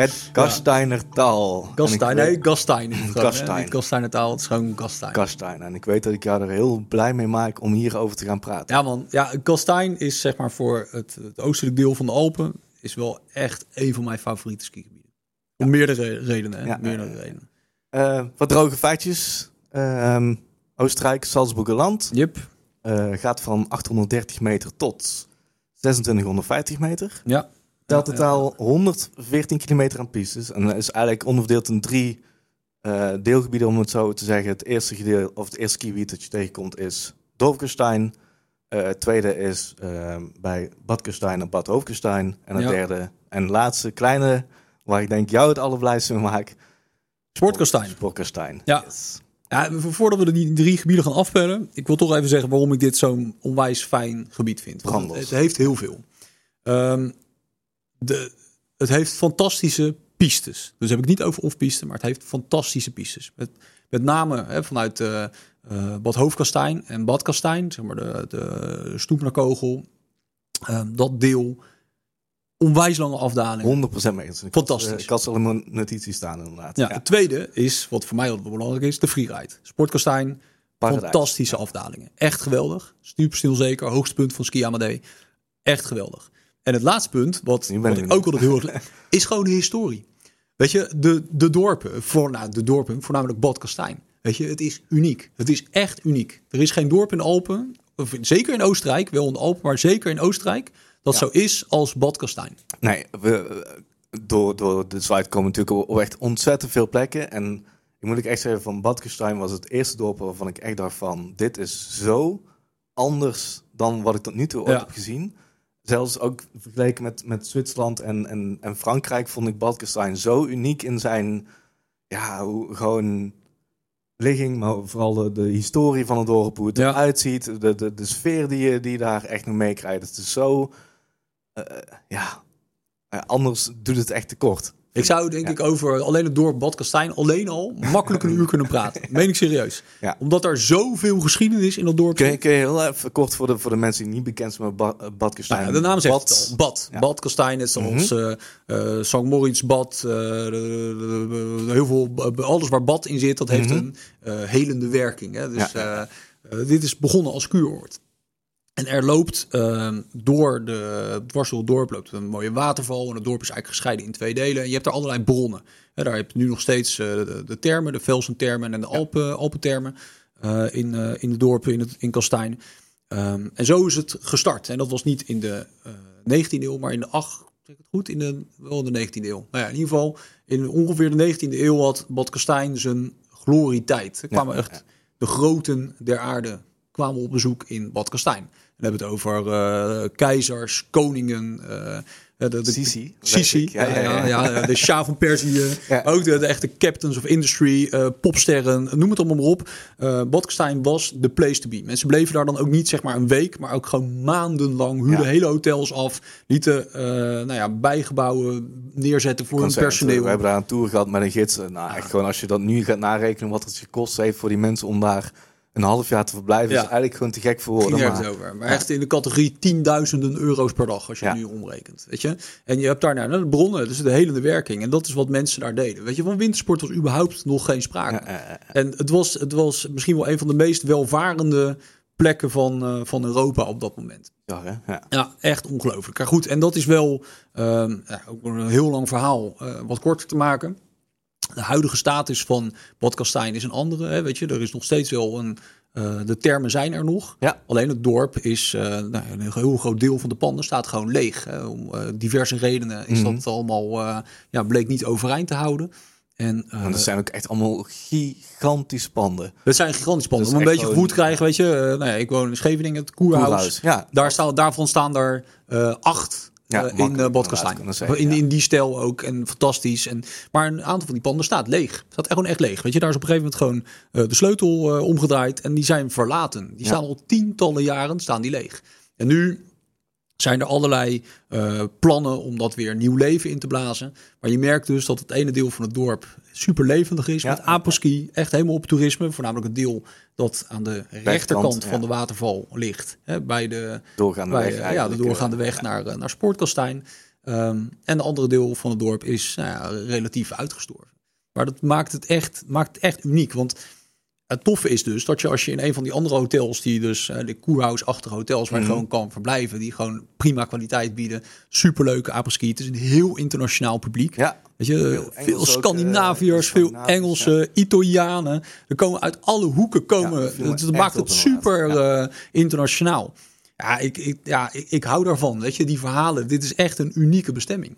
Het Gasteinertaal. Gastein, nee, Gastein het. Gastein. Gasteinertaal, het is gewoon Gastein. Gastein. En ik weet dat ik jou er heel blij mee maak om hierover te gaan praten. Ja man, ja, Gastein is zeg maar voor het, het oostelijk deel van de Alpen... is wel echt een van mijn favoriete skigebieden. Om meerdere redenen. Ja, meerdere redenen. Eh, wat droge feitjes. Ehm, Oostenrijk, Salzburger land. Yep. eh, gaat van 830 meter tot 2650 meter. Ja. Ja, totaal 114 kilometer aan pistes. En dat is eigenlijk onderverdeeld in drie eh, deelgebieden, om het zo te zeggen. Het eerste gedeelte, of het eerste skigebied dat je tegenkomt, is Dorfkestein. Eh, het tweede is eh, bij Bad Kestein en Bad Hoofdkestein. En het Ja. derde en laatste kleine, waar ik denk jou het allerblijste mee maak. Sportkastein. Sportkestein. Ja. Yes. Ja, vo- voordat we de die drie gebieden gaan afpellen, ik wil toch even zeggen waarom ik dit zo'n onwijs fijn gebied vind. Het, het heeft heel veel. Ehm, de, het heeft fantastische pistes. Dus heb ik niet over off-piste, maar het heeft fantastische pistes. Met, met name hè, vanuit eh, eh, Bad Hoofdkastijn en Bad Kastijn, zeg maar de, de Stoepnerkogel. Ehm, dat deel, onwijs lange afdaling. 100% mee eens. Ik Fantastisch. had, eh, Ik had ze al in mijn notities staan inderdaad. Ja, Het tweede is, wat voor mij belangrijk is, de freeride. Sportkastijn, Paradijs. fantastische afdalingen. Echt geweldig. Stuurstil zeker, hoogste punt van Ski Amadee. Echt geweldig. En het laatste punt, wat, wat ik ook altijd heel erg... is gewoon de historie. Weet je, de, de dorpen, voor, nou, de dorpen, voornamelijk Bad Kastijn. Weet je, het is uniek. Het is echt uniek. Er is geen dorp in de Alpen, of zeker in Oostenrijk, wel in de Alpen, maar zeker in Oostenrijk, dat zo is als Bad Kastijn. Nee, we, door, door de site komen natuurlijk op echt ontzettend veel plekken. En ik moet ik echt zeggen, van Bad Kestein was het eerste dorp waarvan ik echt dacht van... dit is zo anders dan wat ik tot nu toe ooit Ja. heb gezien. Zelfs ook vergeleken met, met Zwitserland en, en, en Frankrijk vond ik Bad Kestein zo uniek in zijn... Ja, hoe, gewoon ligging, maar vooral de, de historie van het dorp, hoe het Ja. eruit ziet. De, de, de sfeer die je, die je daar echt nog meekrijgt. Het is zo... eh, ja, ja, anders doet het echt tekort. Ik zou denk Ja. ik over alleen het dorp Bad Kastijn alleen al makkelijk een uur kunnen praten. Meen ik serieus. Ja. Omdat er zoveel geschiedenis in dat dorp zit. kun je heel even kort voor de, voor de mensen die niet bekend zijn met ba eh, Bad? Nou ja, de naam zegt Bad- het al. Bad. Bad Kastijn, net zoals eh eh, St. Moritz Bad. eh, heel veel, alles waar bad in zit, dat heeft Mhm. een eh, helende werking. Hè? Dus eh, eh, dit is begonnen als kuuroord. En er loopt ehm, door de dwars door het dorp loopt een mooie waterval. En het dorp is eigenlijk gescheiden in twee delen. En je hebt er allerlei bronnen. Daar heb je nu nog steeds eh, de, de termen, de Velsen-termen en de Alpen, Alpentermen eh, in, eh, in de dorpen in, het, in Kastijn. Ehm, en zo is het gestart. En dat was niet in de eh 19e eeuw, maar in de 8, zeg ik het goed, in de, wel in de 19e eeuw. Nou ja, in ieder geval, in ongeveer de 19e eeuw had Bad Kastijn zijn glorietijd. Er kwamen ja, echt de groten der aarde kwamen op bezoek in Bad Kastijn. We hebben het over eh, keizers, koningen, eh, de, de, Sisi. Sisi, Ja, ja, ja, de Shah van Perzië, ook de, de echte captains of industry, eh, popsterren, noem het allemaal maar op. Eh Badkestein was de place to be. Mensen bleven daar dan ook niet zeg maar een week, maar ook gewoon maandenlang huurden hele hotels af, lieten eh, nou ja, bijgebouwen neerzetten voor hun personeel. We hebben daar een tour gehad met een gids. Nou, echt gewoon als je dat nu gaat narekenen wat het gekost heeft voor die mensen om daar een half jaar te verblijven, Ja. is eigenlijk gewoon te gek voor woorden. Maar, over. Maar echt in de categorie tienduizenden euro's per dag, als je Ja. nu omrekent. Weet je? En je hebt daar nou, de bronnen, dus de helende werking. En dat is wat mensen daar deden. Weet je, van wintersport was überhaupt nog geen sprake. Ja, ja, ja. En het was, het was misschien wel een van de meest welvarende plekken van, eh, van Europa op dat moment. ja, hè? ja. Ja, echt ongelooflijk. Maar goed, en dat is wel ehm, ja, ook een heel lang verhaal eh, wat korter te maken. De huidige status van Bad Kastijn is een andere. Hè, weet je, er is nog steeds wel een. eh, de termen zijn er nog. Ja. Alleen het dorp is. eh, nou, een heel groot deel van de panden staat gewoon leeg. Hè. Om eh, diverse redenen is Mhm. dat allemaal. ja, bleek niet overeind te houden. En, En dat zijn ook echt allemaal gigantische panden. het zijn gigantische panden. Dat Om een beetje gevoel te krijgen, weet je. nou ja, ik woon in Scheveningen, het Koerhuis. Koerhuis, ja. Daar staan, daarvan staan er acht Ja, eh, in uh, Badkastijn. zeggen, In, ja. in die stijl ook en fantastisch. En, maar een aantal van die panden staat leeg. Staat echt gewoon echt leeg. Weet je, daar is op een gegeven moment gewoon eh, de sleutel eh, omgedraaid en die zijn verlaten. Die Ja. staan al tientallen jaren staan die leeg. En nu zijn er allerlei eh, plannen om dat weer nieuw leven in te blazen. Maar je merkt dus dat het ene deel van het dorp super levendig is. Ja. Met aposki, echt helemaal op toerisme. Voornamelijk het deel dat aan de rechterkant ja. van de waterval ligt. Hè, bij de, Doorgaande bij, weg eh, ja, de doorgaande eh, weg naar, eh, naar Sportkastijn. Ehm, en de andere deel van het dorp is nou ja, relatief uitgestorven. Maar dat maakt het echt, maakt het echt uniek. Want het toffe is dus dat je als je in een van die andere hotels, die dus uh, de koerhuisachtige hotels, waar je Mhm. gewoon kan verblijven, die gewoon prima kwaliteit bieden, superleuke apres-ski. Het is een heel internationaal publiek. Ja, Weet je, Veel ook, Scandinaviërs, eh, veel Engelsen, Italianen. Er komen uit alle hoeken komen. me dat maakt het super eh, internationaal. Ja, ik, ik, ja ik, ik hou daarvan. Weet je, die verhalen. Dit is echt een unieke bestemming.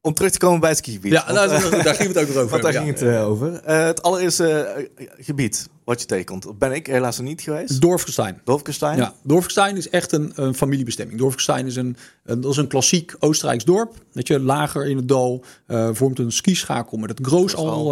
Om terug te komen bij het skigebied. Ja, Want, nou, eh, daar ging het ook over. Want daar ging het eh, over. Eh, het allereerste gebied wat je tegenkomt, ben ik helaas nog niet geweest. Dorfkestein. Dorfkestein. Ja, Dorfkestein is echt een, een familiebestemming. Dorfkestein is een, een, dat is een klassiek Oostenrijks dorp. Dat je lager in het dal vormt een skischakel met het Groosal,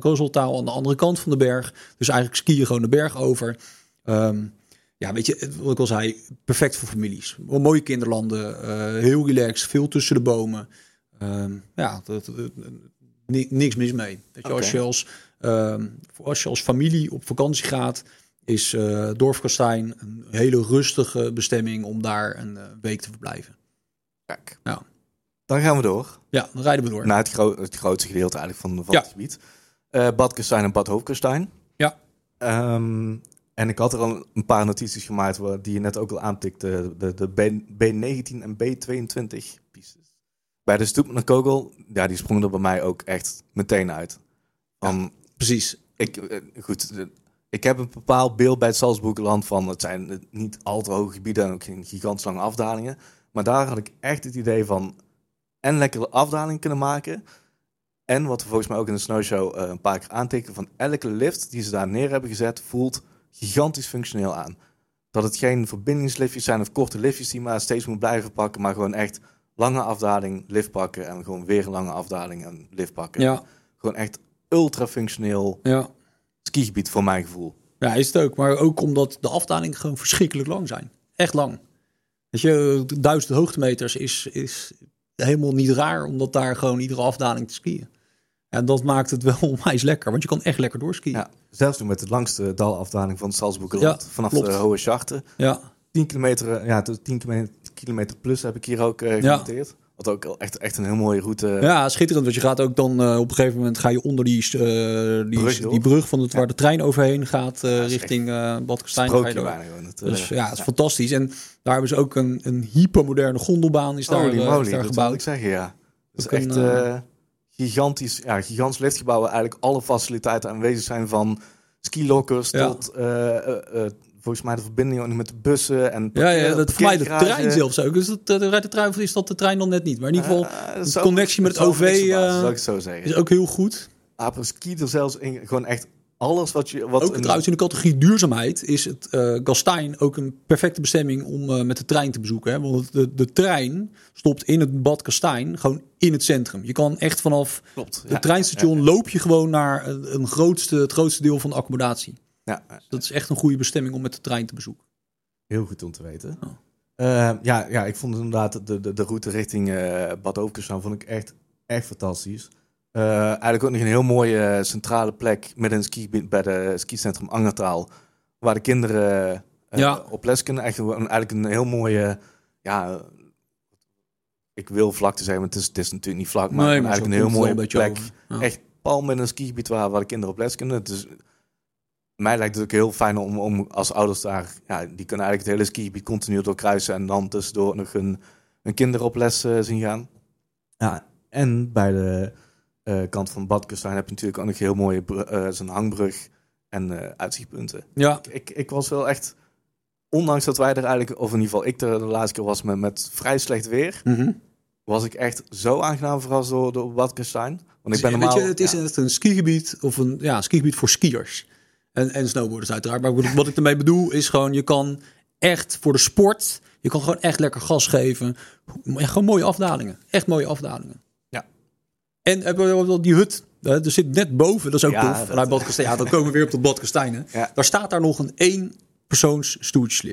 Groosaltaal aan de andere kant van de berg. Dus eigenlijk ski je gewoon de berg over. Ehm, ja, weet je, wat ik al zei, perfect voor families. Mooie kinderlanden, heel relaxed, veel tussen de bomen. Ehm, ja, dat, dat- ni- niks mis mee. Weet je, als, je als, ehm, als je als familie op vakantie gaat, is eh Dorfkastijn een hele rustige bestemming om daar een eh, week te verblijven. Kijk. Ja. Dan gaan we door Ja, dan rijden we door. naar het, gro- het grootste gedeelte eigenlijk van, van Ja. het gebied. Eh Bad Kastijn en Bad Hoofdkastijn. Ja. Ehm, en ik had er al een paar notities gemaakt waar- die je net ook al aantikte. De, de B, B19 en B22 pistes. Bij de stoep naar Kogel, ja, die sprongen er bij mij ook echt meteen uit. Van, Precies. ik, eh, goed, ik heb een bepaald beeld bij het Salzburgerland van het zijn niet al te hoge gebieden en ook geen gigantisch lange afdalingen. Maar daar had ik echt het idee van en lekkere afdaling kunnen maken. En wat we volgens mij ook in de snowshow eh, een paar keer aantikken van elke lift die ze daar neer hebben gezet voelt gigantisch functioneel aan. Dat het geen verbindingsliftjes zijn of korte liftjes die maar steeds moet blijven pakken, maar gewoon echt lange afdaling, lift pakken en gewoon weer een lange afdaling en lift pakken. Ja, Gewoon echt ultra functioneel ja. skigebied voor mijn gevoel. ja, is het ook. Maar ook omdat de afdalingen gewoon verschrikkelijk lang zijn. Echt lang. Weet je, duizend hoogtemeters is, is helemaal niet raar, omdat daar gewoon iedere afdaling te skiën. En dat maakt het wel onwijs lekker, want je kan echt lekker doorskiën. Ja, zelfs nu met de langste dalafdaling van het Salzburgerland. Ja, vanaf klopt. de Hohe Schachten. ja. 10 kilometer, eh, ja, tot 10 kilometer, kilometer plus heb ik hier ook eh Ja. genoteerd. Wat ook echt, echt een heel mooie route. Ja, schitterend. Want je gaat ook dan eh, op een gegeven moment ga je onder die, eh, die, Brug door. die brug van het, Ja. waar de trein overheen gaat eh, dat richting eh Bad Kastijn. Dus eh, ja, het is fantastisch. En daar hebben ze ook een, een hypermoderne gondelbaan is daar, eh, moly, is daar dat gebouwd. ik zeggen, ja. Het is een, echt eh, eh, gigantisch, ja, gigantisch liftgebouw. waar Eigenlijk alle faciliteiten aanwezig zijn van skilokkers Ja. tot eh, eh, eh, volgens mij de verbinding ook met de bussen en Ja, ja, dat voor mij de trein zelfs ook. Dus dat, uh, rijdt de trein of is dat de trein dan net niet. Maar in ieder geval Eh, de connectie met het OV, eh, ik zo zeggen. is ook heel goed. Apres-ski er zelfs in, gewoon echt alles wat je... Wat Ook een- trouwens in de categorie duurzaamheid is het eh Gastein ook een perfecte bestemming om eh, met de trein te bezoeken. Hè? Want de, de trein stopt in het bad Gastein gewoon in het centrum. Je kan echt vanaf Klopt. het ja. treinstation loop je gewoon naar een grootste, het grootste deel van de accommodatie. Ja, Dat is echt een goede bestemming om met de trein te bezoeken. heel goed om te weten. Oh. Eh, ja, ja, ik vond inderdaad de, de, de route richting eh Bad Ovenkestaan vond ik echt, echt fantastisch. Eh, eigenlijk ook nog een heel mooie centrale plek met een skigebied bij de skicentrum Angertaal. Waar de kinderen Ja. op les kunnen. Echt een, eigenlijk een heel mooie, ja, ik wil vlakte zeggen, maar het is, het is natuurlijk niet vlak. Maar, Nee, maar eigenlijk een heel het mooie plek. Ja. Echt pal met een skigebied waar, waar de kinderen op les kunnen. Dus mij lijkt het ook heel fijn om, om als ouders daar, ja, die kunnen eigenlijk het hele skigebied continu doorkruisen en dan tussendoor nog een, een kinder op les zien gaan. Ja, en bij de eh, kant van Badkustijn heb je natuurlijk ook nog heel mooie zo'n hangbrug en eh, uitzichtpunten. Ja, Ik, ik was wel echt, ondanks dat wij er eigenlijk, of in ieder geval ik er de laatste keer was met, met vrij slecht weer, Mhm. was ik echt zo aangenaam verrast door, door Badkustijn. Want ik ben Weet normaal... je, het is ja. echt een skigebied of een ja, skigebied voor skiers. En, en snowboarders uiteraard. Maar wat- wat ik ermee bedoel is gewoon, je kan echt voor de sport, je kan gewoon echt lekker gas geven. Gewoon mooie afdalingen. Echt mooie afdalingen. Ja. En hebben we wel die hut, hè, er zit net boven, dat is ook Ja, tof. Bad Kastijn. Ja, dan komen we weer op dat Bad Kastijn. Ja. Daar staat daar nog een één persoons.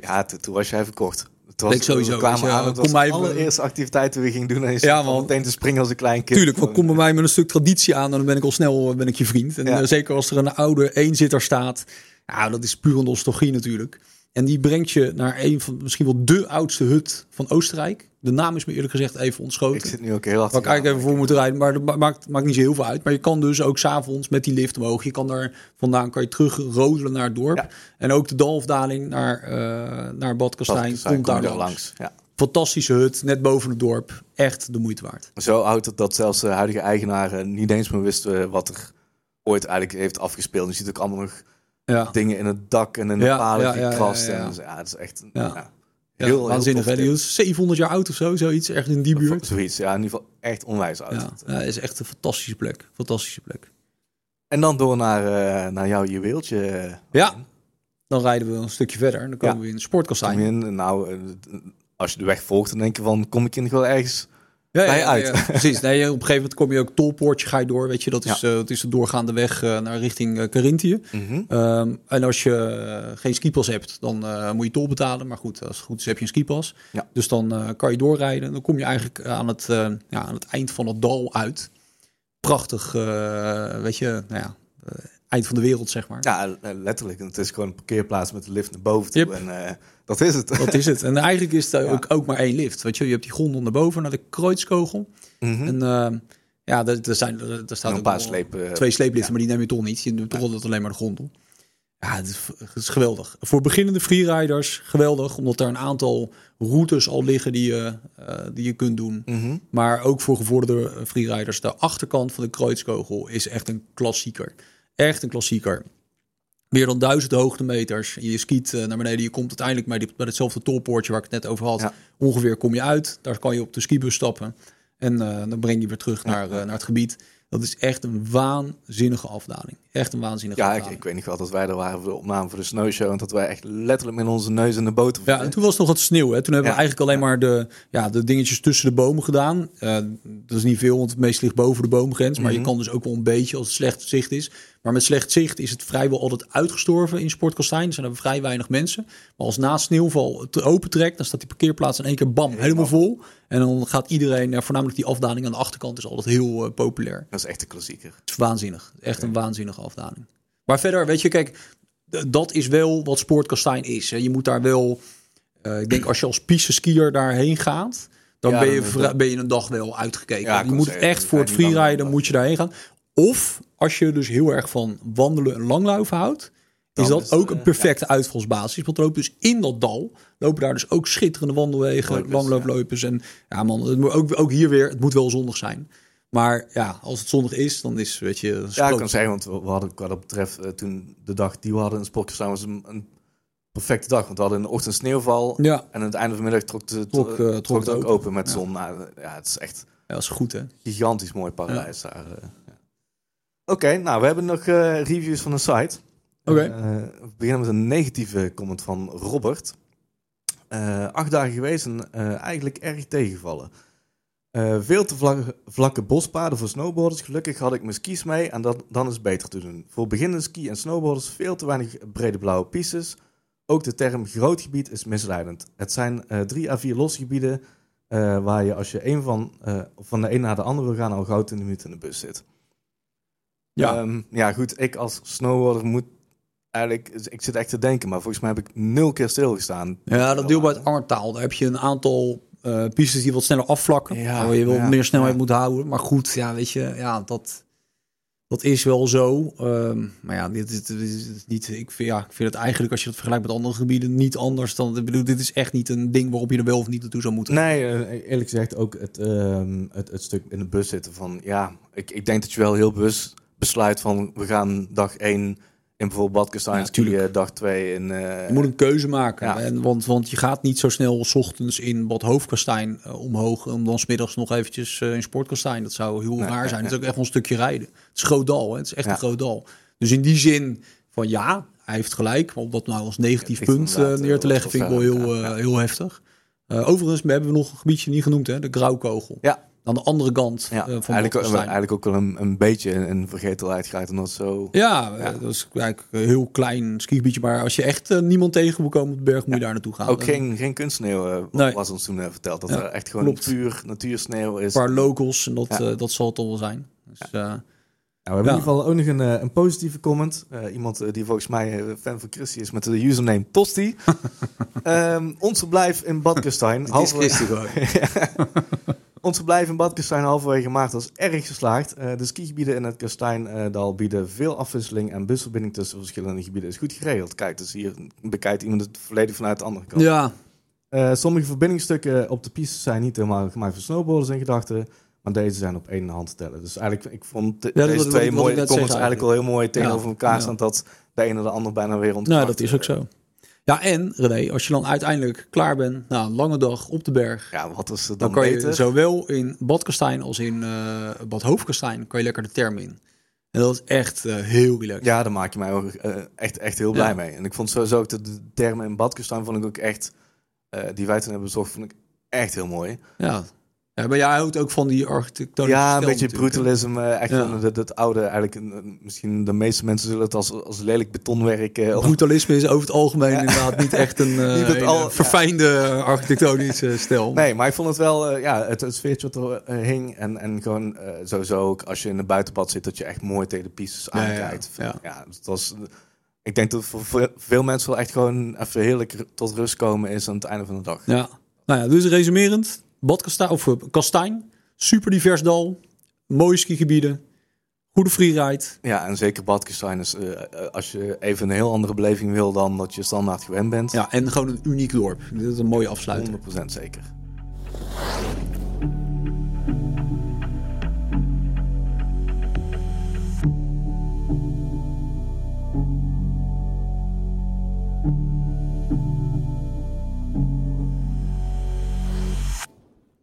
Ja, toen, toen was jij verkocht. Het was, Ik sowieso, We kwamen aan, het was de allereerste activiteit die we gingen doen. En je Ja, man. meteen te springen als een klein kind. Tuurlijk, want kom bij mij met een stuk traditie aan en dan ben ik al snel ben ik je vriend. En Ja. eh, zeker als er een oude eenzitter staat. Ja, dat is puur een nostalgie natuurlijk. En die brengt je naar een van misschien wel de oudste hut van Oostenrijk. De naam is me eerlijk gezegd even ontschoten. Ik zit nu ook heel hard. Waar ik eigenlijk even voor moeten rijden, maar dat maakt, maakt niet zo heel veel uit. Maar je kan dus ook s'avonds met die lift omhoog. Je kan daar vandaan kan je terug rodelen naar het dorp. Ja. En ook de dalafdaling naar, eh naar Bad Kastijn komt daar je langs. Ja. Fantastische hut, net boven het dorp. Echt de moeite waard. Zo oud dat, dat zelfs de huidige eigenaren niet eens meer wisten wat er ooit eigenlijk heeft afgespeeld. Je ziet ook allemaal nog Ja, dingen in het dak en in de Ja, palen ja, gekrast. ja, ja. En dus, ja, het is echt Ja. ja. ja, heel, waanzinnig. heel Die is 700 jaar oud of zo, zoiets. Echt in die buurt. Zoiets, ja, in ieder geval echt onwijs oud. Ja, is echt een fantastische plek. Fantastische plek. En dan door naar, eh, naar jouw juweeltje. Ja. Dan rijden we een stukje verder. En dan komen we in de sportkastijn. in, nou, eh, als je de weg volgt, dan denk je van, kom ik in wel ergens Ja, bij uit. precies. Nee, op een gegeven moment kom je ook tolpoortje ga je door. Weet je, dat is, eh, dat is de doorgaande weg eh, naar richting uh, Carinthië. Mhm. Ehm, en als je eh, geen skipas hebt, dan eh, moet je tol betalen. Maar goed, als het goed is heb je een skipas. Dus dan eh, kan je doorrijden. Dan kom je eigenlijk aan het, eh, ja, aan het eind van het dal uit. Prachtig, eh, weet je, nou ja, eh, eind van de wereld, zeg maar. Ja, eh, letterlijk. Het is gewoon een parkeerplaats met de lift naar boven toe. Yep. En eh, dat is het. Dat is het. En eigenlijk is er Ja. ook, maar één lift. Weet je, je hebt die gondel naar boven, naar de Kreuzkogel. Mhm. En ehm, ja, er, er, zijn, er, er staat een ook paar slepen. Twee sleepliften, ja. maar die neem je toch niet. Je doet toch altijd alleen maar de grondel. Ja, het is, het is geweldig. Voor beginnende freeriders geweldig, omdat er een aantal routes al liggen die je, eh, die je kunt doen. Mhm. Maar ook voor gevorderde freeriders. De achterkant van de Kreuzkogel is echt een klassieker. Echt een klassieker. Meer dan duizend hoogtemeters. Je skiet eh, naar beneden. Je komt uiteindelijk bij, die, bij hetzelfde tolpoortje waar ik het net over had. Ja. Ongeveer kom je uit. Daar kan je op de skibus stappen. En eh, dan breng je weer terug naar, eh, naar het gebied. Dat is echt een waanzinnige afdaling. Echt een waanzinnige Ja, ik, weet niet wel dat wij er waren voor de opname voor de snowshow. En dat wij echt letterlijk met onze neus in de boter Ja, en toen was het nog wat sneeuw. Hè? Toen hebben we Ja. eigenlijk alleen maar de, ja, de dingetjes tussen de bomen gedaan. Eh, dat is niet veel, want het meest ligt boven de boomgrens. Maar je Mhm. kan dus ook wel een beetje als het slecht zicht is. Maar met slecht zicht is het vrijwel altijd uitgestorven in Sportkastijn. Er zijn er vrij weinig mensen. Maar als na sneeuwval het opentrekt, dan staat die parkeerplaats in één keer bam, helemaal vol. En dan gaat iedereen, eh, voornamelijk die afdaling aan de achterkant, is altijd heel eh, populair. Dat is echt een klassieker. Het is waanzinnig. Echt een waanzinnige afdaling. Maar verder, weet je, kijk, dat is wel wat Sportkastijn is. hè. Je moet daar wel, eh, ik denk als je als piste-skier daarheen gaat, dan Ja, ben, je dan- ben je een dag wel uitgekeken. Ja, je moet zeggen, echt voor het freeriden moet je daarheen gaan. Of als je dus heel erg van wandelen en langluiven houdt, is dat ook eh, een perfecte uitvalsbasis. Want loopt dus in dat dal, lopen daar dus ook schitterende wandelwegen, Loopers, langlooploopers. En ja man, het moet ook, ook hier weer, het moet wel zonnig zijn. Maar ja, als het zonnig is, dan is, weet je... Ja, ik kan zeggen, want we hadden wat dat betreft eh, toen de dag die we hadden in Sportkastijn was een, een perfecte dag. Want we hadden in de ochtend sneeuwval. Ja, En aan het einde van de middag trok, de, Trok, eh, trok, trok het ook open. open, met Ja. zon. Nou, ja, het is echt ja, dat is goed hè. gigantisch mooi paradijs daar. eh. Oké, nou, we hebben nog reviews van de site. Oké. We beginnen met een negatieve comment van Robert. Acht dagen geweest en eigenlijk erg tegengevallen. Eh, veel te vlakke, vlakke bospaden voor snowboarders. Gelukkig had ik mijn skis mee en dat, dan is het beter te doen. Voor beginnende ski- en snowboarders veel te weinig brede blauwe pistes. Ook de term groot gebied is misleidend. Het zijn eh, drie à vier losse gebieden eh, waar je als je een van, van de een naar de andere wil gaan al gauw 20 minuten in de bus zit. Ja. Ehm, ja, goed. Ik als snowboarder moet eigenlijk... Ik zit echt te denken, maar volgens mij heb ik nul keer stilgestaan. Ja, dat deel bij het Angertaal. Daar heb je een aantal eh pistes die wat sneller afvlakken. Ja, je ja, meer snelheid ja. moet houden. Maar goed, ja, weet je, ja, dat, dat is wel zo. Ehm, maar ja, dit, dit, dit is niet. Ik vind, ja, ik vind het eigenlijk, als je het vergelijkt met andere gebieden, niet anders dan. Ik bedoel, dit is echt niet een ding waarop je er wel of niet naartoe zou moeten. Nee, eh, eerlijk gezegd ook het, ehm, het, het stuk in de bus zitten van... Ja, ik, ik denk dat je wel heel bewust besluit van... We gaan dag 1 in bijvoorbeeld Bad Kastanje Ja, tuurlijk. dag 2 in... eh, Je moet een keuze maken. Ja. En, want, want je gaat niet zo snel 's ochtends in Bad Hoofdkastijn eh, omhoog. Om dan smiddags nog eventjes eh, in Sportkastijn. Dat zou heel Nee, raar zijn. Het is nee. ook echt wel een stukje rijden. Het is groot dal. Hè? Het is echt Ja. een groot dal. Dus in die zin van ja, hij heeft gelijk. Maar om dat nou als negatief punt eh, neer te eh, leggen vind ik wel heel, eh, heel heftig. Eh, overigens we hebben we nog een gebiedje niet genoemd. Hè? De Grauwkogel. Ja. Aan de andere kant ja, eh, van eigenlijk, eigenlijk ook wel een, een beetje een vergetelheid gaat en dat zo... Ja, Ja. eh, dat is eigenlijk een heel klein skigebiedje. Maar als je echt eh, niemand tegen wil komen op de berg, moet je daar naartoe gaan. Ook geen, geen kunstsneeuw Nee. was ons toen verteld. Dat Ja, er echt gewoon klopt. puur natuursneeuw is. Een paar locals en dat, Ja. dat zal het al wel zijn. Dus, eh, we hebben Ja. in ieder geval ook nog een, een positieve comment. Eh, iemand die volgens mij fan van Christie is met de username Tosti. Ehm, ons verblijf in Bad Kastijn. Het Ons verblijf in Bad Kastijn halverwege maart was erg geslaagd. Eh, de skigebieden in het Kasteindal bieden veel afwisseling en busverbinding tussen verschillende gebieden is goed geregeld. Kijk, dus hier bekijkt iemand het volledig vanuit de andere kant. Ja, Eh, sommige verbindingsstukken op de piste zijn niet helemaal gemaakt voor snowboarders in gedachten. Maar deze zijn op één hand te tellen. Dus eigenlijk, ik vond de- Ja, deze wat- twee wat mooie comments eigenlijk wel heel mooi tegenover Ja, elkaar ja. staan. Dat de ene de ander bijna weer ontkracht. nou, dat is ook zo. Ja, en René, als je dan uiteindelijk klaar bent na een lange dag op de berg, Ja, wat is dan, dan kan je zowel in Bad Kastijn als in eh, Bad Hoofdkastijn kan je lekker de term in. En dat is echt eh, heel relaxed. Ja, daar maak je mij ook eh, echt, echt heel blij Ja. mee. En ik vond sowieso ook de, de termen in Badkestaan vond ik ook echt, die wij toen hebben bezocht, vond ik echt heel mooi. Ja. Ja, maar jij houdt ook van die architectonische ja, een beetje brutalisme, eh, echt Ja. van het, het oude, eigenlijk, eh, misschien de meeste mensen zullen het als, als lelijk betonwerk eh, Brutalisme is over het algemeen Ja. inderdaad niet echt een, eh, Niet het al- ja. verfijnde architectonische stijl. Nee, maar ik vond het wel, eh, ja, het, het sfeertje wat er eh, hing. En, en gewoon eh, sowieso ook als je in een buitenbad zit, dat je echt mooi tegen de pistes aankijkt. ja. Ja, dus het was, ik denk dat voor ve- veel mensen wel echt gewoon even heerlijk tot rust komen is aan het einde van de dag. Ja. Nou ja, dus resumerend. Bad Kastijn, of eh, Kastijn, super divers dal, mooie skigebieden, goede freeride. Ja, en zeker Badkestein is, eh, eh, als je even een heel andere beleving wil dan dat je standaard gewend bent. Ja, en gewoon een uniek dorp. Dit is een mooie afsluiting. 100% zeker.